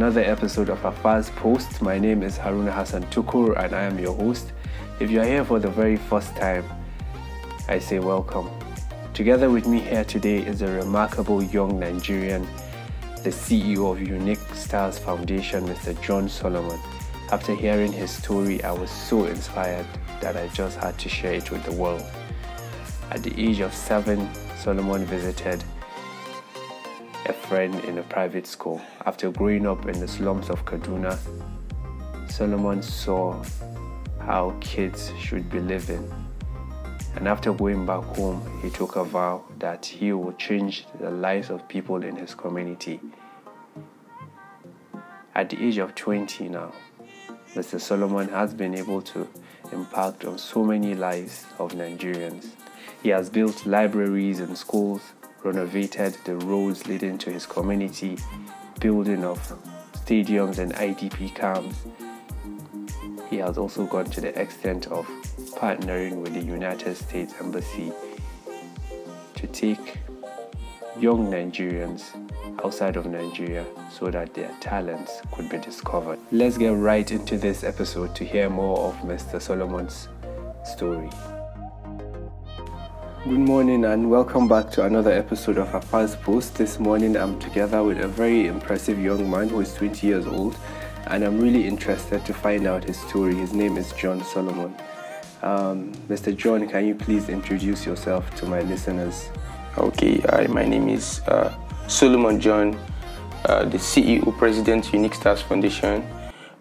another episode of Afaz Post. My name is Haruna Hassan Tukur and I am your host. If you are here for the very first time, I say welcome. Together with me here today is a remarkable young Nigerian, the CEO of Unique Stars Foundation, Mr. John Solomon. After hearing his story, I was so inspired that I just had to share it with the world. At the age of seven, Solomon visited a friend in a private school. After growing up in the slums of Kaduna, Solomon saw how kids should be living. And after going back home, he took a vow that he would change the lives of people in his community. At the age of 20 now, Mr. Solomon has been able to impact on so many lives of Nigerians. He has built libraries and schools, renovated the roads leading to his community, building of stadiums and IDP camps. He has also gone to the extent of partnering with the United States Embassy to take young Nigerians outside of Nigeria so that their talents could be discovered. Let's get right into this episode to hear more of Mr. Solomon's story. Good morning and welcome back to another episode of Afa's Post. This morning I'm together with a very impressive young man who is 20 years old and I'm really interested to find out his story. His name is John Solomon. Um, Mr. John, can you please introduce yourself to my listeners? Okay, hi, my name is uh, Solomon John, uh, the CEO, President, Unique Stars Foundation.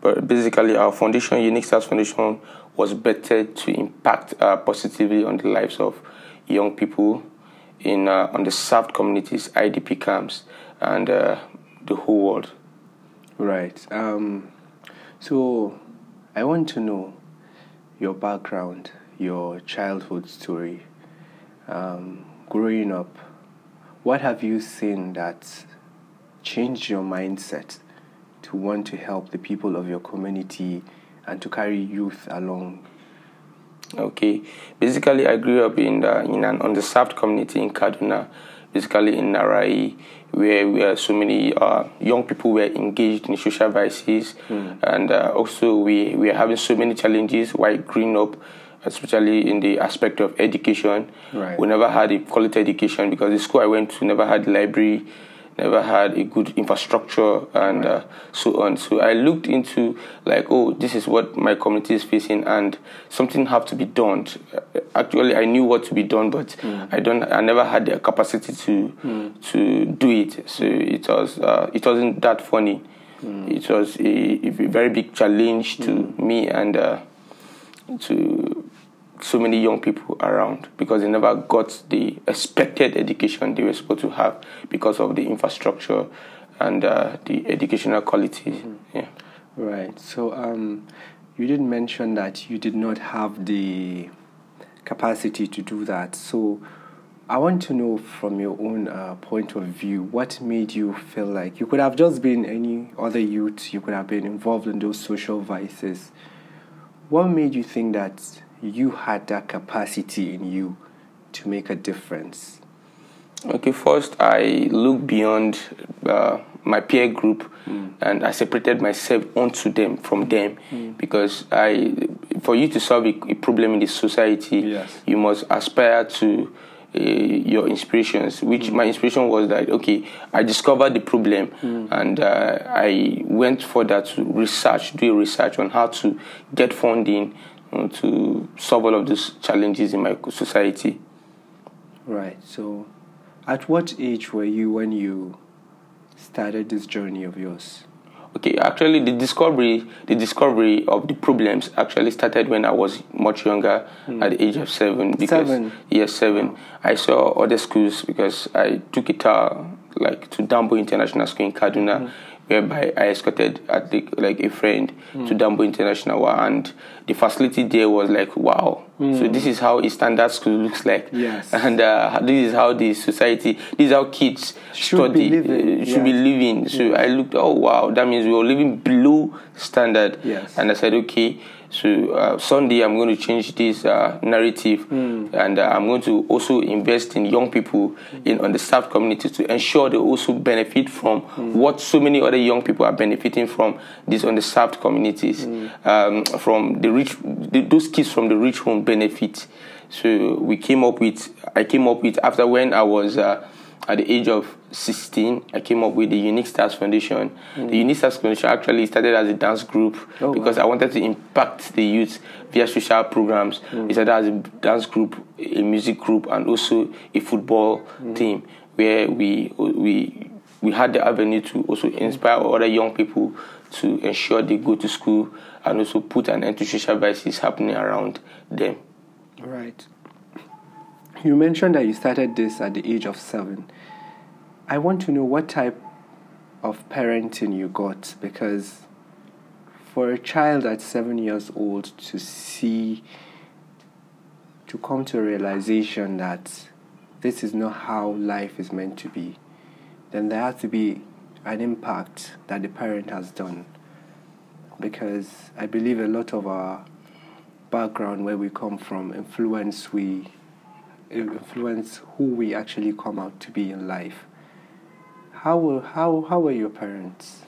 But basically, our foundation, Unique Stars Foundation, was better to impact uh, positively on the lives of young people in uh, on the South communities, IDP camps, and uh, the whole world. Right. Um, so, I want to know your background, your childhood story, um, growing up. What have you seen that changed your mindset to want to help the people of your community and to carry youth along Okay, basically, I grew up in the, in an underserved community in Kaduna, basically in Narayi, where where so many uh, young people were engaged in social vices, mm. and uh, also we we are having so many challenges while growing up. Especially in the aspect of education, right. we never had a quality education because the school I went to never had library, never had a good infrastructure and uh, so on. So I looked into like, oh, this is what my community is facing, and something have to be done. Actually, I knew what to be done, but mm. I don't. I never had the capacity to mm. to do it. So it was uh, it wasn't that funny. Mm. It was a, a, very big challenge to hmm. me and uh, to so many young people around because they never got the expected education they were supposed to have because of the infrastructure and uh, the educational quality. Mm-hmm. Yeah. Right. So um, you did mention that you did not have the capacity to do that. So I want to know from your own uh, point of view what made you feel like you could have just been any other youth, you could have been involved in those social vices. What made you think that you had that capacity in you to make a difference? Okay, first I looked beyond uh, my peer group mm. and I separated myself onto them from them mm. because I, for you to solve a, a problem in the society, yes. you must aspire to uh, your inspirations. Which mm. my inspiration was that okay, I discovered the problem mm. and uh, I went further to research, do a research on how to get funding uh, to solve all of these challenges in my society. Right. So, at what age were you when you started this journey of yours? Okay, actually, the discovery, the discovery of the problems actually started when I was much younger, mm. at the age of seven. Because, seven. Yes, seven. I saw other schools because I took it uh, like to Dambo International School in Kaduna. Mm whereby I escorted at the, like a friend to Dambo International, and the facility there was like wow. So this is how a standard school looks like, Yes. and uh, this is how the society, this is how kids Should study, be living, uh, should be living. So I looked, oh wow, that means we were living below standard. Yes. And I said, okay, so uh, Sunday I'm going to change this uh, narrative, Hmm. and uh, I'm going to also invest in young people in underserved communities to ensure they also benefit from Hmm. what so many other young people are benefiting from these underserved communities, Hmm. um, from the rich, the, those kids from the rich home benefit. So we came up with, I came up with after when I was. Uh, at the age of 16, I came up with the Unique Stars Foundation. Mm. The Unique Stars Foundation actually started as a dance group Oh, because I wanted to impact the youth via social programs. Mm. It started as a dance group, a music group, and also a football mm. team where we we we had the avenue to also inspire other young people to ensure they go to school and also put an end to social vices happening around them. Right. You mentioned that you started this at the age of seven. I want to know what type of parenting you got because for a child at seven years old to see, to come to a realization that this is not how life is meant to be, then there has to be an impact that the parent has done. Because I believe a lot of our background where we come from influence we influence who we actually come out to be in life. How were how how were your parents?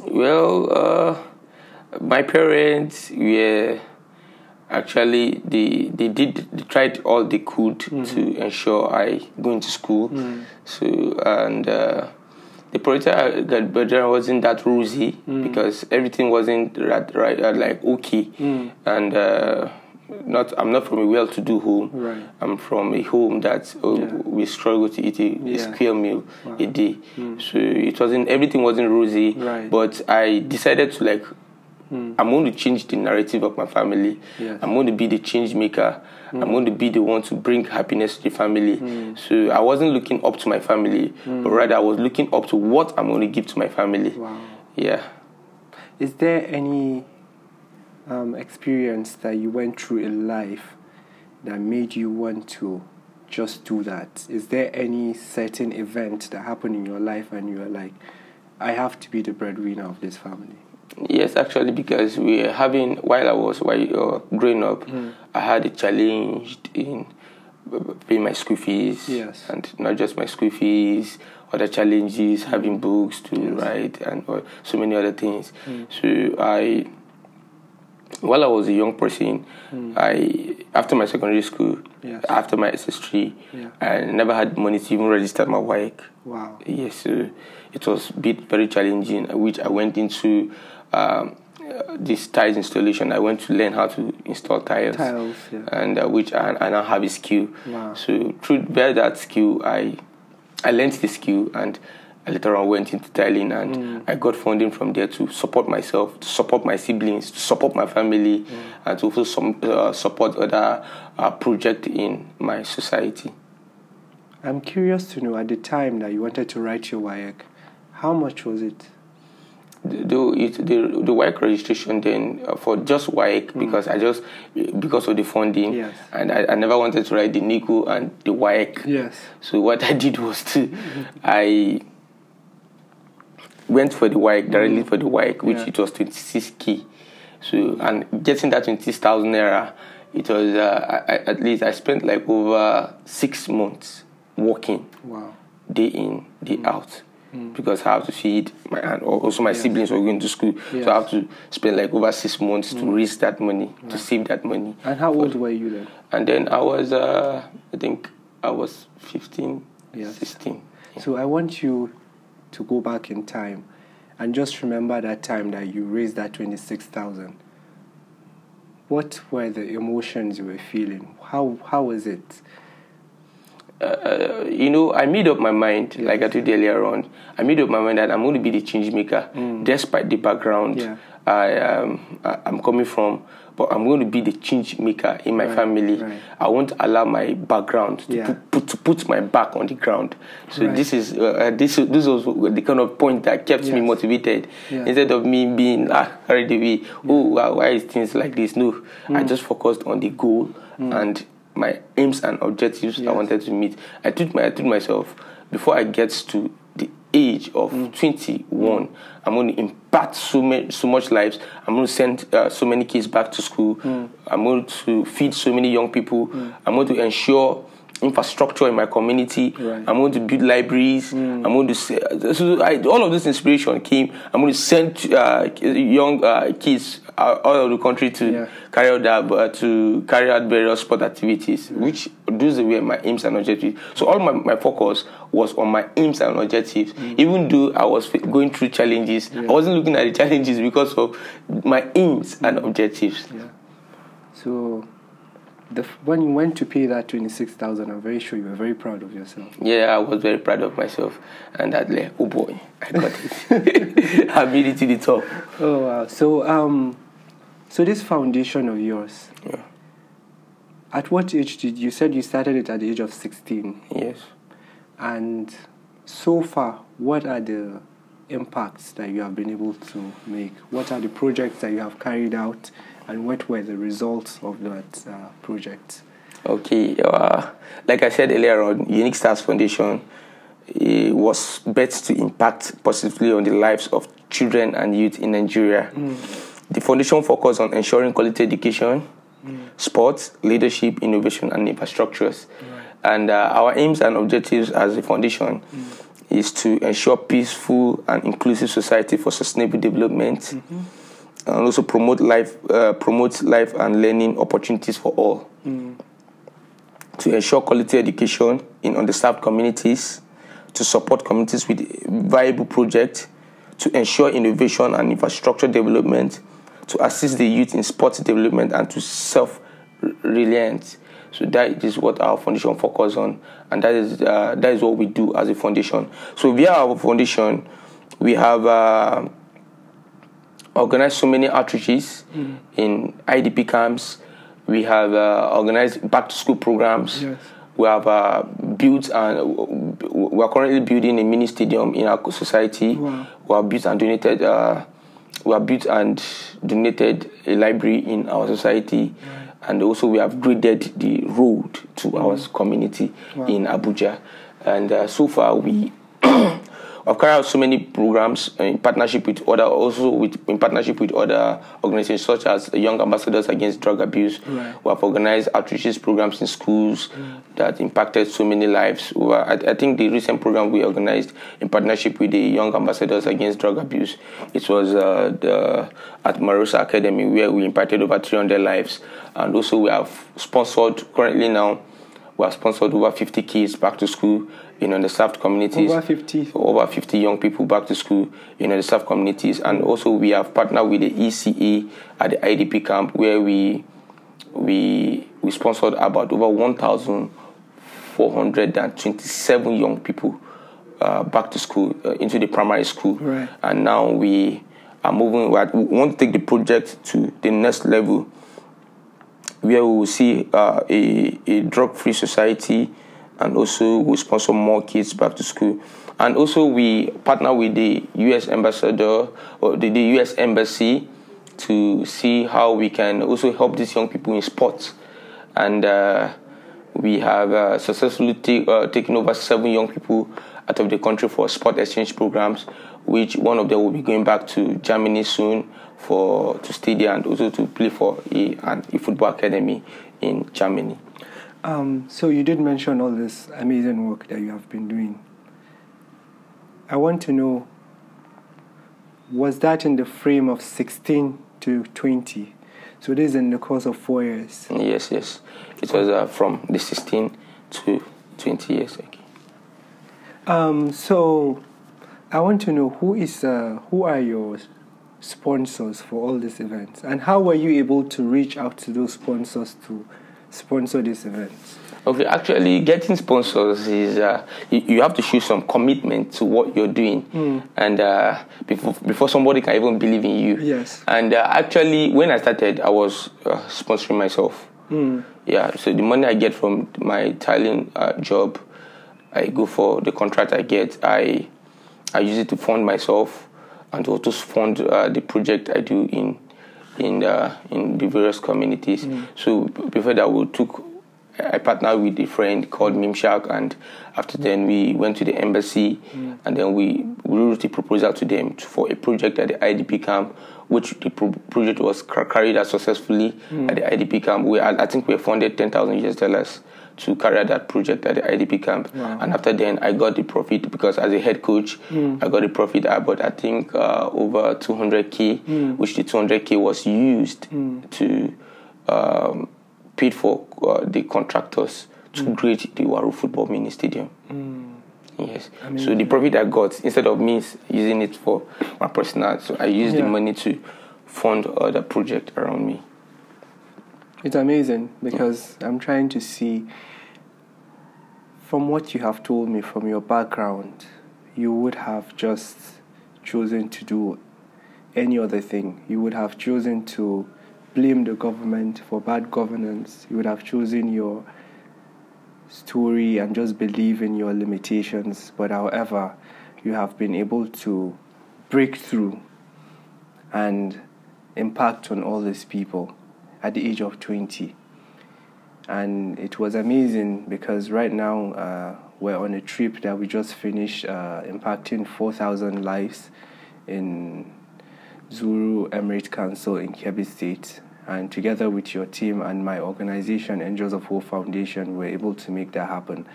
Well, uh, my parents were actually they they did they tried all they could to ensure I go into school. So and uh, the project I got wasn't that rosy because everything wasn't right, right uh, like okay, and. Uh, not, I'm not from a well-to-do home. Right. I'm from a home that uh, Yeah. we struggle to eat a, a Yeah. square meal a day. So it wasn't everything wasn't rosy. Right. But I decided to like I'm going to change the narrative of my family. Yes. I'm going to be the change maker. I'm going to be the one to bring happiness to the family. So I wasn't looking up to my family, but rather I was looking up to what I'm going to give to my family. Wow. Yeah. Is there any um, experience that you went through in life that made you want to just do that? Is there any certain event that happened in your life and you were like, I have to be the breadwinner of this family? Yes, actually, because we were having while I was while growing up, hmm. I had a challenge in paying my school fees. Yes. and not just my school fees, other challenges, hmm. having books to write, and so many other things. Hmm. So I, while I was a young person, I after my secondary school, Yes. after my SS3, Yeah. I never had money to even register my WAEC. Wow. Yes, uh, it was a bit very challenging, which I went into um, this tiles installation. I went to learn how to install tiles, Tiles, yeah. and uh, which I, I now have a skill. Wow. So through by that skill, I I learned the skill, and I later on went into tiling, and Mm. I got funding from there to support myself, to support my siblings, to support my family, Mm. and to also some, uh, support other uh, projects in my society. I'm curious to know at the time that you wanted to write your WAEC, how much was it? The it, the the WAEC registration then uh, for just WAEC because I just because of the funding Yes. and I, I never wanted to write the NECO and the WAEC. Yes. So what I did was to I went for the WAEC directly for the WAEC, which Yeah. it was twenty six k. So and getting that twenty six thousand naira, it was uh, I, at least I spent like over six months working Wow. day in, day out. Because I have to feed my and also my Mm. Siblings were going to school, Yes. so I have to spend like over six months to raise that money, to save that money. And how old were you then? And then I was, uh, I think I was 15, Yes. 16. So I want you to go back in time and just remember that time that you raised that 26,000. What were the emotions you were feeling? How how was it? Uh, you know, I made up my mind, like I told you earlier on, I made up my mind that I'm going to be the change maker, despite the background Mm. Yeah. I, um, I, I'm coming from. but I'm going to be the change maker in my Right, family. right. I won't allow my background to Yeah. put, put to put my back on the ground. So Right. this is uh, this this was the kind of point that kept me motivated. Yeah. Instead of me being ah away, oh why, why is things like this? No, I Mm. just focused on the goal and my aims and objectives I wanted to meet. I told my I told myself before I get to the age of Mm. 21, I'm going to impact so many, so much lives. I'm going to send uh, so many kids back to school. Mm. I'm going to feed so many young people. I'm going to ensure infrastructure in my community. Right. I'm going to build libraries. I'm going to say, so I, all of this inspiration came. I'm going to send uh, young uh, kids out, out of the country to Yeah. carry out that, uh, to carry out various sport activities, which those were my aims and objectives. So all my, my focus was on my aims and objectives. Even though I was going through challenges, I wasn't looking at the challenges because of my aims and objectives. Yeah. So, the, f- when you went to pay that twenty six thousand, I'm very sure you were very proud of yourself. Yeah, I was very proud of myself, and that like, oh boy, I got it. I made it to the top. Oh wow! So um, so this foundation of yours. Yeah. At what age did you said you started it at the age of sixteen? Yes. And so far, what are the impacts that you have been able to make? What are the projects that you have carried out, and what were the results of that uh, project? Okay, uh, like I said earlier on, Unique Stars Foundation was bet to impact positively on the lives of children and youth in Nigeria. The foundation focused on ensuring quality education, sports, leadership, innovation, and infrastructures. And uh, our aims and objectives as a foundation is to ensure peaceful and inclusive society for sustainable development, and also promote life, uh, promote life and learning opportunities for all to ensure quality education in underserved communities, to support communities with viable projects, to ensure innovation and infrastructure development, to assist the youth in sports development, and to self-reliance. So that is what our foundation focuses on, and that is uh, that is what we do as a foundation. So via our foundation, we have. Uh, organized so many outreaches in IDP camps. We have uh, organized back to school programs. Yes. We have uh, built and we are currently building a mini stadium in our society. Wow. We have built and donated. Uh, we have built and donated a library in our society, and also we have graded the road to our community Wow. in Abuja. And uh, so far we I've carried out so many programs in partnership with other, also with in partnership with other organizations such as Young Ambassadors Against Drug Abuse. Right. We have organized outreach programs in schools that impacted so many lives. We were- I, I think the recent program we organized in partnership with the Young Ambassadors Against Drug Abuse, it was uh, the, at Marosa Academy where we impacted over 300 lives, and also we have sponsored currently now. We have sponsored over 50 kids back to school you know, in underserved communities Over 50. over 50 young people back to school you in the staff communities and also we have partnered with the ECE at the IDP camp where we we we sponsored about over 1,427 young people uh, back to school uh, into the primary school Right. and now we are moving we are- we want to take the project to the next level where we will see uh, a, a drug-free society and also we sponsor more kids back to school. And also we partner with the U.S. ambassador or the, the U.S. embassy to see how we can also help these young people in sports. And uh, we have uh, successfully uh, taken over seven young people out of the country for sport exchange programs, which one of them will be going back to Germany soon for to study and also to play for a, an, a football academy in Germany. Um, so you did mention all this amazing work that you have been doing. I want to know, was that in the frame of 16 to 20? So this is in the course of four years. Yes, yes. It was uh, from the 16 to 20 years. Okay. Um, so I want to know who is uh, who are your sponsors for all these events, and how were you able to reach out to those sponsors to sponsor these events? Okay, actually, getting sponsors is uh, you, you, have to show some commitment to what you're doing, mm. and uh, before before somebody can even believe in you. Yes. And uh, actually, when I started, I was uh, sponsoring myself. Mm. Yeah. So the money I get from my tiling uh, job, I go for the contract I get. I I use it to fund myself and to also fund uh, the project I do in in the in the various communities. Mm. So before that, we took I partnered with a friend called Mimshak, and after then we went to the embassy, mm. and then we, wrote a proposal to them for a project at the IDP camp, which the pro- project was carried out successfully mm. at the IDP camp. We I think we funded ten thousand US dollars to carry out that project at the IDP camp. Wow. And after then, I got the profit because as a head coach, mm. I got the profit about I think uh, over 200k, mm. which the 200k was used mm. to um, paid for uh, the contractors to create the Waru Football Mini Stadium. Mm. Yes. I mean, so the profit I got, instead of me using it for my personal, so I used yeah. the money to fund other project around me. It's amazing because. I'm trying to see from what you have told me from your background, you would have just chosen to do any other thing. You would have chosen to blame the government for bad governance. You would have chosen your story and just believe in your limitations. But however, you have been able to break through and impact on all these people at the age of 20. And it was amazing because right now uh, we're on a trip that we just finished uh, impacting 4,000 lives in Zuru Emirate Council in Kebbi State and together with your team and my organization, Angels of Hope Foundation, we're able to make that happen.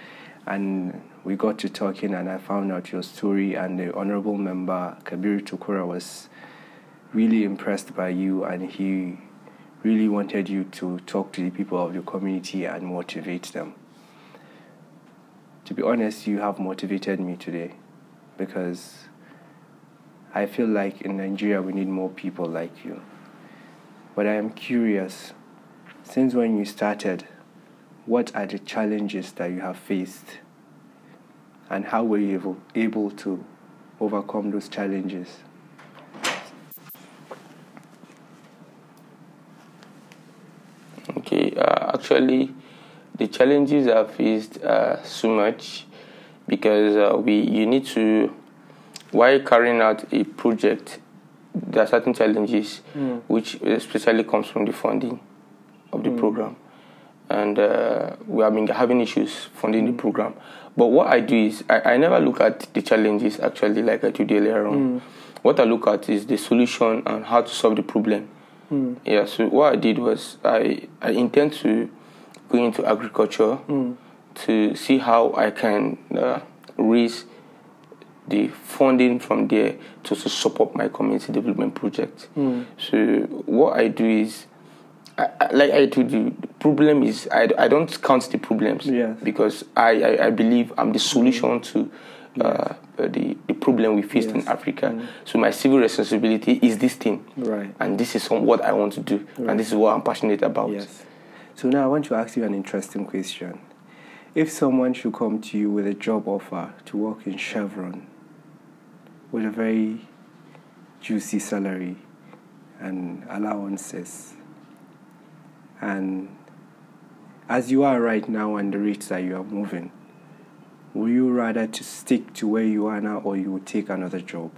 And we got to talking, and I found out your story. And the honorable member Kabir Tukura was really impressed by you, and he really wanted you to talk to the people of your community and motivate them. To be honest, you have motivated me today because I feel like in Nigeria we need more people like you. But I am curious, since when you started, what are the challenges that you have faced? And how were you able, to overcome those challenges? Okay, uh, actually, the challenges I faced uh, so much because uh, we you need to while carrying out a project there are certain challenges mm. which especially comes from the funding of the mm. program and uh, we have been having issues funding mm. the program but what i do is I, I, never look at the challenges actually like i did earlier on mm. what i look at is the solution and how to solve the problem mm. yeah so what i did was i i intend to go into agriculture mm. to see how i can uh, raise the funding from there to, to support my community development project. Mm. So what I do is, I, I, like I told you, the problem is I, I don't count the problems yes. because I, I, I, believe I'm the solution mm. to uh, the, the problem we face yes. in Africa. Mm. So my civil responsibility is this thing. Right. And this is what I want to do. Right. And this is what I'm passionate about. Yes. So now I want to ask you an interesting question. If someone should come to you with a job offer to work in Chevron, with a very juicy salary and allowances. And as you are right now and the rates that you are moving, would you rather to stick to where you are now or you would take another job?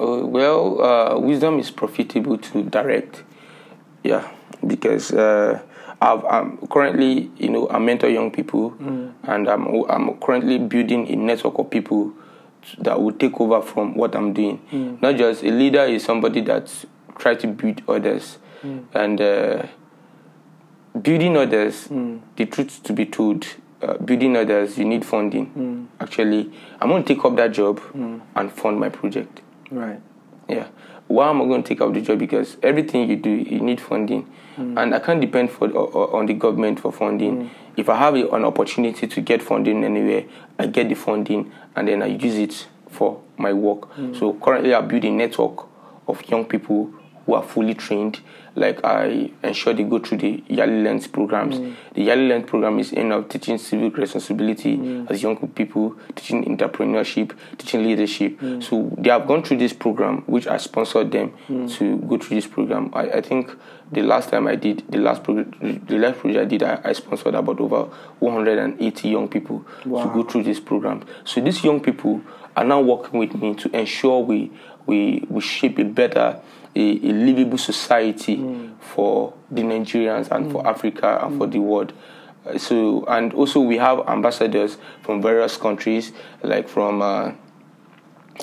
Uh, well, uh, wisdom is profitable to direct. Yeah, because uh, i am currently, you know, I mentor young people, mm. and I'm I'm currently building a network of people that will take over from what I'm doing. Mm. Not just a leader is somebody that try to build others, mm. and uh, building others. Mm. The truth to be told, uh, building others, you need funding. Hmm. Actually, I'm going to take up that job hmm. and fund my project. Right. Yeah. Why am I going to take up the job? Because everything you do, you need funding, hmm. and I can't depend for on the government for funding if I have an opportunity to get funding anywhere, I get the funding and then I use it for my work. Mm. So currently, I build a network of young people who are fully trained. Like I ensure they go through the YALI Learns programs. Mm. The YALI Learns program is aimed at teaching civic responsibility Mm. as young people, teaching entrepreneurship, teaching leadership. Mm. So they have gone through this program, which I sponsored them Mm. to go through this program. I, I think the last time I did the last project, the last project I did, I, I sponsored about over 180 young people Wow. to go through this program. So these young people are now working with me to ensure we we we shape a better, a, a livable society for the Nigerians and for Africa and for the world. Uh, So and also we have ambassadors from various countries, like from. Uh,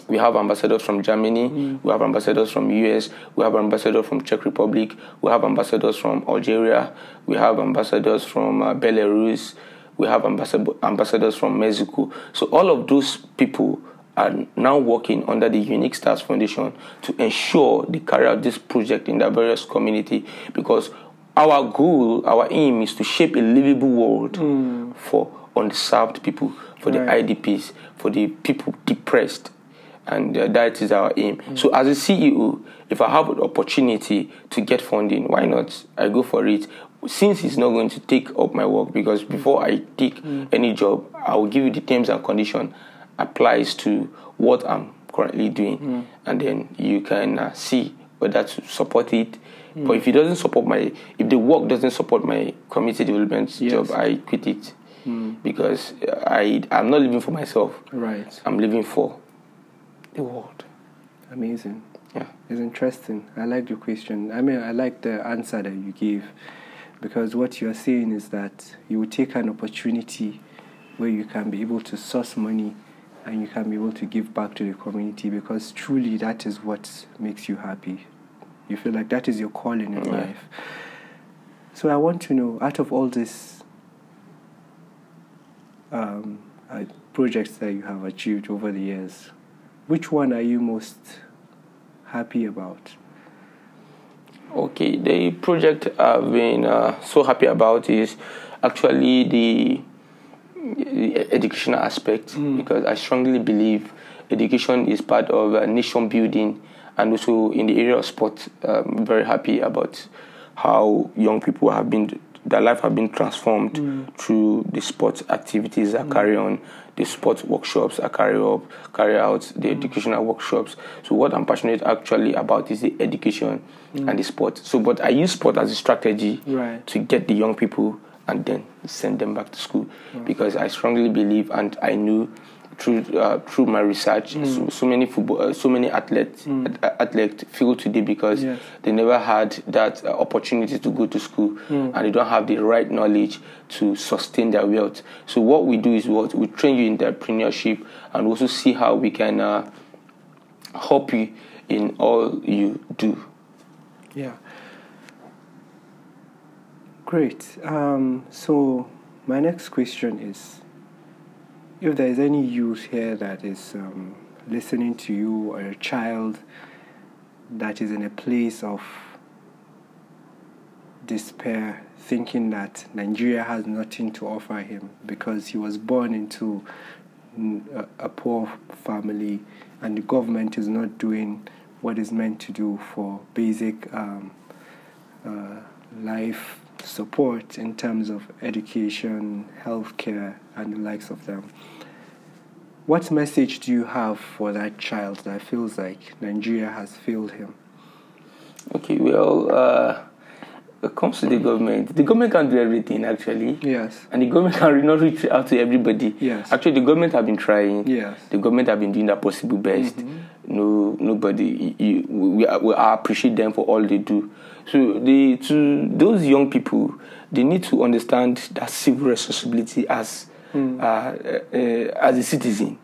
we have ambassadors from Germany, we have ambassadors from US, we have ambassadors from Czech Republic, we have ambassadors from Algeria, we have ambassadors from uh, Belarus, we have ambassadors from Mexico. So all of those people are now working under the Unique Stars Foundation to ensure they carry out this project in the various community because our goal, our aim is to shape a livable world hmm. for unserved people, for Right. the IDPs, for the people depressed and uh, that is our aim. Hmm. So as a CEO, if I have an opportunity to get funding, why not? I go for it. Since it's not going to take up my work, because before I take hmm. any job, I will give you the terms and condition applies to what I'm currently doing, hmm. and then you can uh, see whether to support it. Hmm. But if it doesn't support my, if the work doesn't support my community development Yes. job, I quit it hmm. because I I'm not living for myself. Right. I'm living for the world. Amazing. Yeah. It's interesting. I like your question. I mean, I like the answer that you gave because what you're saying is that you will take an opportunity where you can be able to source money and you can be able to give back to the community because truly that is what makes you happy. You feel like that is your calling in Yeah. life. So I want to know, out of all these um, uh, projects that you have achieved over the years, which one are you most happy about? Okay, the project I've been uh, so happy about is actually the, the educational aspect mm. because I strongly believe education is part of uh, nation building and also in the area of sport. I'm um, very happy about how young people have been their life have been transformed mm. through the sports activities that mm. carry on, the sports workshops I carry up, carry out, the educational workshops. So what I'm passionate actually about is the education and the sport. So but I use sport as a strategy Right. to get the young people and then send them back to school. Because I strongly believe and I knew through uh, through my research so, so many football uh, so many athletes at, athletes feel today because Yes. they never had that uh, opportunity to go to school. And they don't have the right knowledge to sustain their wealth. So what we do is what we train you in entrepreneurship and also see how we can uh, help you in all you do. Yeah. Great. Um, so, my next question is if there is any youth here that is um, listening to you or a child that is in a place of despair, thinking that Nigeria has nothing to offer him because he was born into a, a poor family and the government is not doing what is meant to do for basic um, uh, life support in terms of education, healthcare, and the likes of them. What message do you have for that child that feels like Nigeria has failed him? Okay, well, uh, it comes to the government. The government can do everything actually. Yes. And the government can not reach out to everybody. Yes. Actually, the government have been trying. Yes. The government have been doing their possible best. No, nobody. You, we, we appreciate them for all they do. So the to those young people, they need to understand that civil responsibility as uh, uh, as a citizen.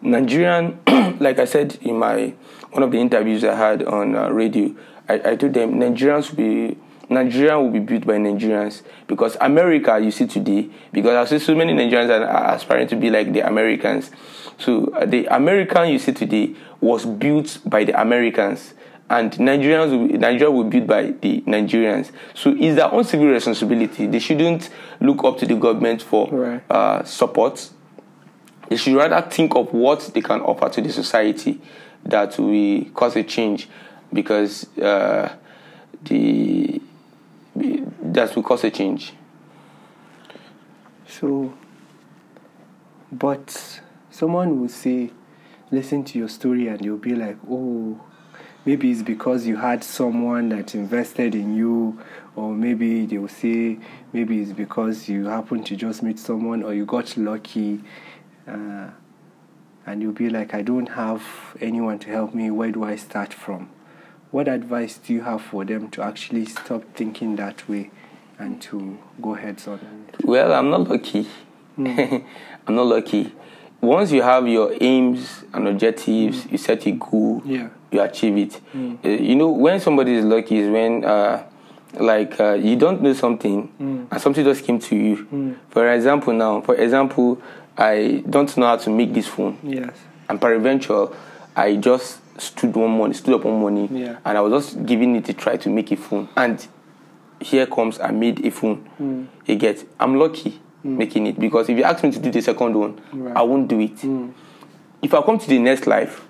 Nigerian, like I said in my one of the interviews I had on uh, radio, I, I told them Nigerians will be Nigeria will be built by Nigerians because America you see today because I see so many Nigerians are aspiring to be like the Americans. So uh, the American you see today was built by the Americans and Nigerians will, Nigeria will be built by the Nigerians. So it's their own civil responsibility. They shouldn't look up to the government for Right. uh, support. They should rather think of what they can offer to the society that will cause a change. because uh, the that will cause a change. So, but someone will say, listen to your story, and you'll be like, oh, maybe it's because you had someone that invested in you, or maybe they'll say, maybe it's because you happened to just meet someone, or you got lucky. Uh, and you'll be like, I don't have anyone to help me. Where do I start from? What advice do you have for them to actually stop thinking that way and to go heads on? Well, I'm not lucky. Mm. I'm not lucky. Once you have your aims and objectives, mm. you set a goal, yeah. you achieve it. Mm. Uh, you know, when somebody is lucky is when, uh, like, uh, you don't know something and something just came to you. For example, now, for example, I don't know how to make this phone. Yes. And peradventure, I just stood one morning, stood up one morning, Yeah. and I was just giving it a try to make a phone. And here comes, I made a phone. Mm. You get, I'm lucky making it because if you ask me to do the second one, Right. I won't do it. Mm. If I come to the next life,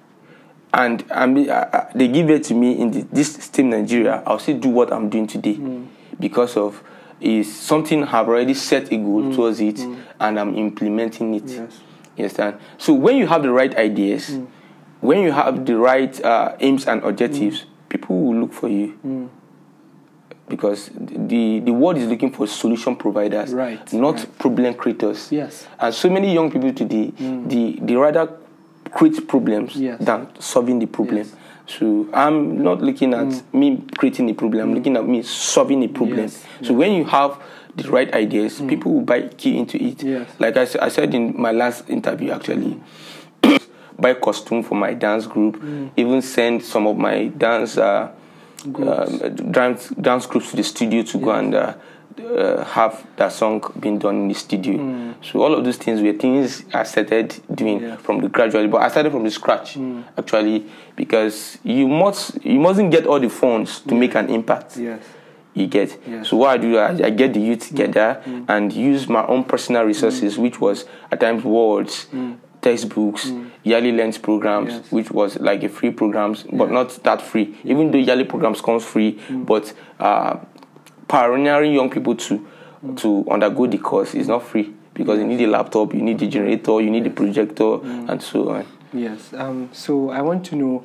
and I'm, I, I, they give it to me in the, this same Nigeria, I'll still do what I'm doing today Mm. because of is something I've already set a goal towards it and I'm implementing it. Mm. Yes. You understand? So when you have the right ideas, Mm. when you have the right uh, aims and Mm. objectives, people will look for you. Because the, the world is looking for solution providers, Right, not right. problem creators. Yes. And so many young people today, mm. they, they rather create problems Yes. than solving the problem. Yes. So I'm not looking at mm. me creating a problem. I'm mm. looking at me solving a problem. Yes. So when you have the right ideas, people will buy key into it. Yes. Like I said in my last interview, actually, buy costume for my dance group. Even send some of my dance uh, Um, dance dance groups to the studio to go and uh, uh, have that song being done in the studio. Hmm. So all of those things were things I started doing Yeah. from the gradually, but I started from the scratch hmm. actually because you must you mustn't get all the funds to make an impact. Yes. You get Yeah. so what I do, I, I get the youth hmm. together and use my own personal resources, which was at times words, textbooks, YALI Learns programs, Yes. which was like a free programs, but not that free. Even though yearly programs comes free, but uh, pioneering young people to to undergo the course is not free because you need a laptop, you need the generator, you need the projector, and so on. Yes. Um, so I want to know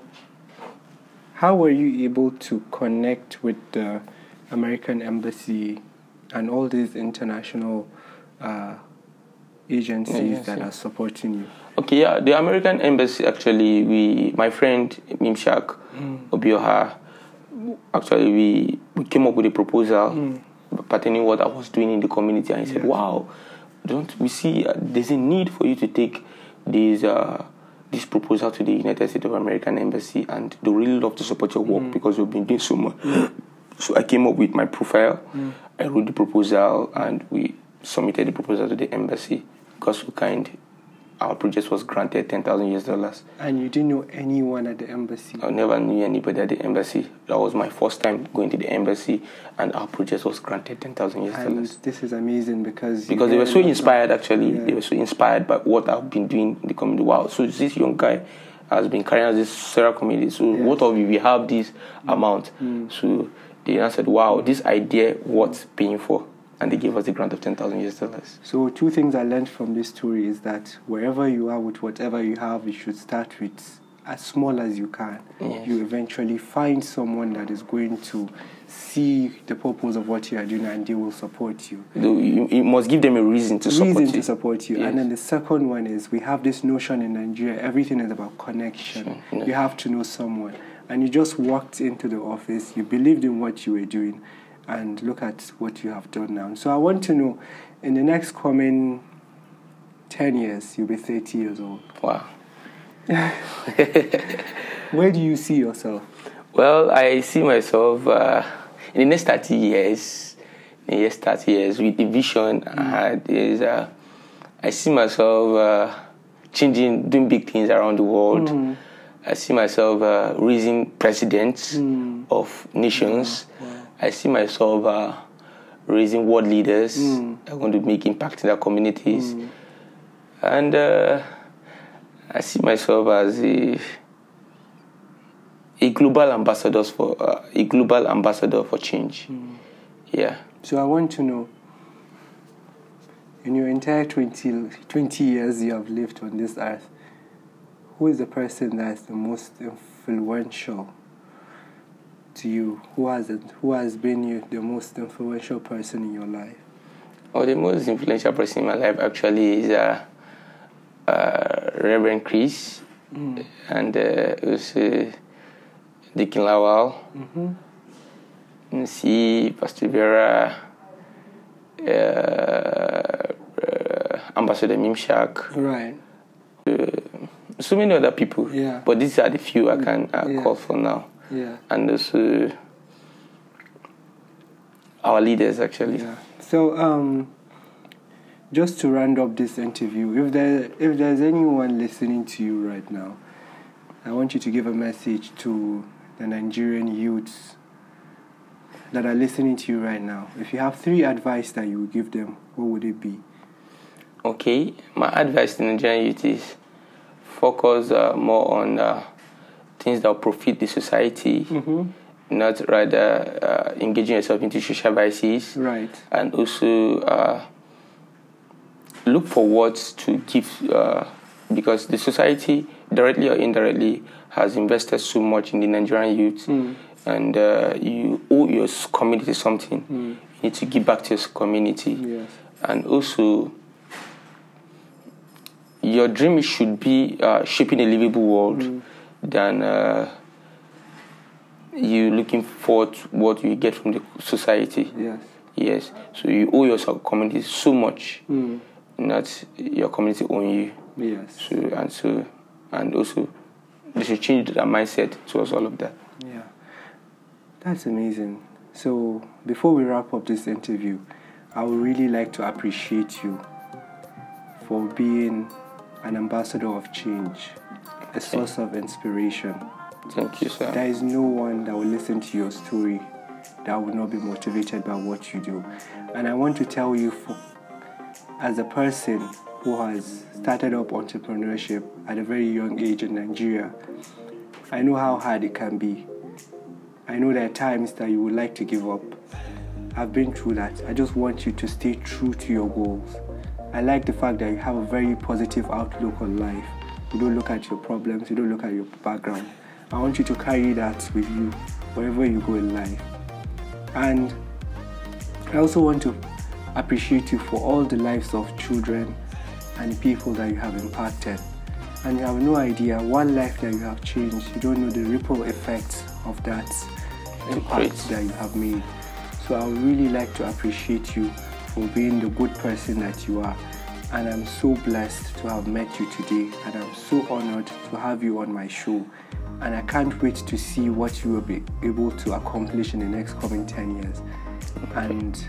how were you able to connect with the American Embassy and all these international uh, agencies Agency. that are supporting you? Okay, yeah, the American embassy actually, we, my friend Mimshak Obioha, actually we, we came up with a proposal pertaining what I was doing in the community, and he said, "Wow, don't we see uh, there's a need for you to take this uh, this proposal to the United States of American embassy, and they really love to support your work because you've been doing so much." So I came up with my profile, I wrote the proposal, and we submitted the proposal to the embassy. God so kind, our project was granted ten thousand US dollars. And you didn't know anyone at the embassy. I never knew anybody at the embassy. That was my first time going to the embassy, and our project was granted ten thousand US dollars. this is amazing because Because they were so a lot of- inspired, actually. Yeah. They were so inspired by what I've been doing in the community. Wow, so this young guy has been carrying out this Sarah community. So Yes. what of if we have this mm. amount? Mm. So they answered, wow, this idea worth paying for. And they gave us a grant of 10,000 US dollars. So two things I learned from this story is that wherever you are with whatever you have, you should start with as small as you can. Yes. You eventually find someone that is going to see the purpose of what you are doing and they will support you. You, you- must give them a reason to support Reason you. to support you. Yes. And then the second one is we have this notion in Nigeria, everything is about connection. Sure, yeah. You have to know someone. And you just walked into the office, you believed in what you were doing, and look at what you have done now. So I want to know in the next coming 10 years, you'll be 30 years old. Wow. Where do you see yourself? Well, I see myself uh, in the next 30 years, in the next 30 years, with the vision I had, is uh, I see myself uh, changing, doing big things around the world. I see myself uh, raising presidents of nations. I see myself uh, raising world leaders that are going to make impact in their communities. And uh, I see myself as a a global ambassador for uh, a global ambassador for change. Mm. Yeah. So I want to know in your entire 20, 20 years you have lived on this earth, who is the person that's the most influential to you? Who has it, who has been you, the most influential person in your life? Oh, the most influential person in my life actually is uh, uh, Reverend Chris mm. and uh, also Deacon Lawal. Mm-hmm. See Pastor Vera. Uh, uh, Ambassador Mimshak. Right. Uh, so many other people. Yeah. But these are the few I can uh, yeah. call for now. Yeah. And also our leaders actually. Yeah. So um, just to round up this interview, if there if there's anyone listening to you right now, I want you to give a message to the Nigerian youths that are listening to you right now. If you have three advice that you would give them, what would it be? Okay, my advice to Nigerian youth is focus uh, more on uh, things that will profit the society. Mm-hmm not rather uh, engaging yourself into social vices. Right. And also uh, look for words to give, uh, because the society, directly or indirectly, has invested so much in the Nigerian youth. Mm. And uh, you owe your community something. Mm. You need to give back to your community. Yes. And also, your dream should be uh, shaping a livable world mm. Than uh, you looking forward to what you get from the society. Yes. Yes. So you owe your community so much, mm. not your community own you. Yes. So and so and also they should change their mindset towards all of that. Yeah. That's amazing. So before we wrap up this interview, I would really like to appreciate you for being an ambassador of change, a source of inspiration. Thank you, sir. There is no one that will listen to your story that will not be motivated by what you do. And I want to tell you, for, as a person who has started up entrepreneurship at a very young age in Nigeria, I know how hard it can be. I know there are times that you would like to give up. I've been through that. I just want you to stay true to your goals. I like the fact that you have a very positive outlook on life. You don't look at your problems, you don't look at your background. I want you to carry that with you wherever you go in life. And I also want to appreciate you for all the lives of children and people that you have impacted. And you have no idea one life that you have changed. You don't know the ripple effects of that impact that you have made. So I would really like to appreciate you for being the good person that you are. And I'm so blessed to have met you today, and I'm so honored to have you on my show. And I can't wait to see what you will be able to accomplish in the next coming 10 years. And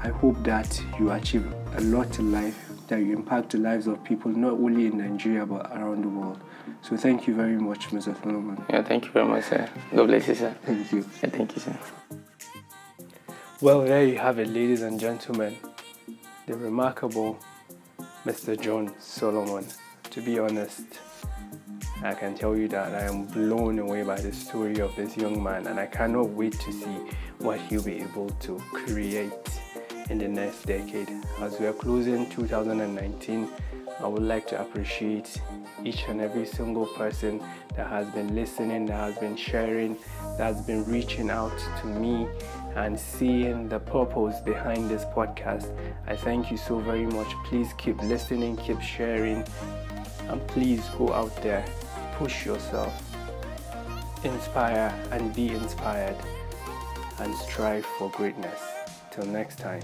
I hope that you achieve a lot in life, that you impact the lives of people not only in Nigeria but around the world. So thank you very much, Mr. Solomon. Yeah, thank you very much, sir. God bless you, sir. Thank you. Yeah, thank you, sir. Well, there you have it, ladies and gentlemen. The remarkable Mr. John Solomon. To be honest, I can tell you that I am blown away by the story of this young man, and I cannot wait to see what he'll be able to create in the next decade. As we are closing 2019, I would like to appreciate each and every single person that has been listening, that has been sharing, that has been reaching out to me and seeing the purpose behind this podcast. I thank you so very much. Please keep listening, keep sharing, and please go out there, push yourself, inspire and be inspired, and strive for greatness. Till next time.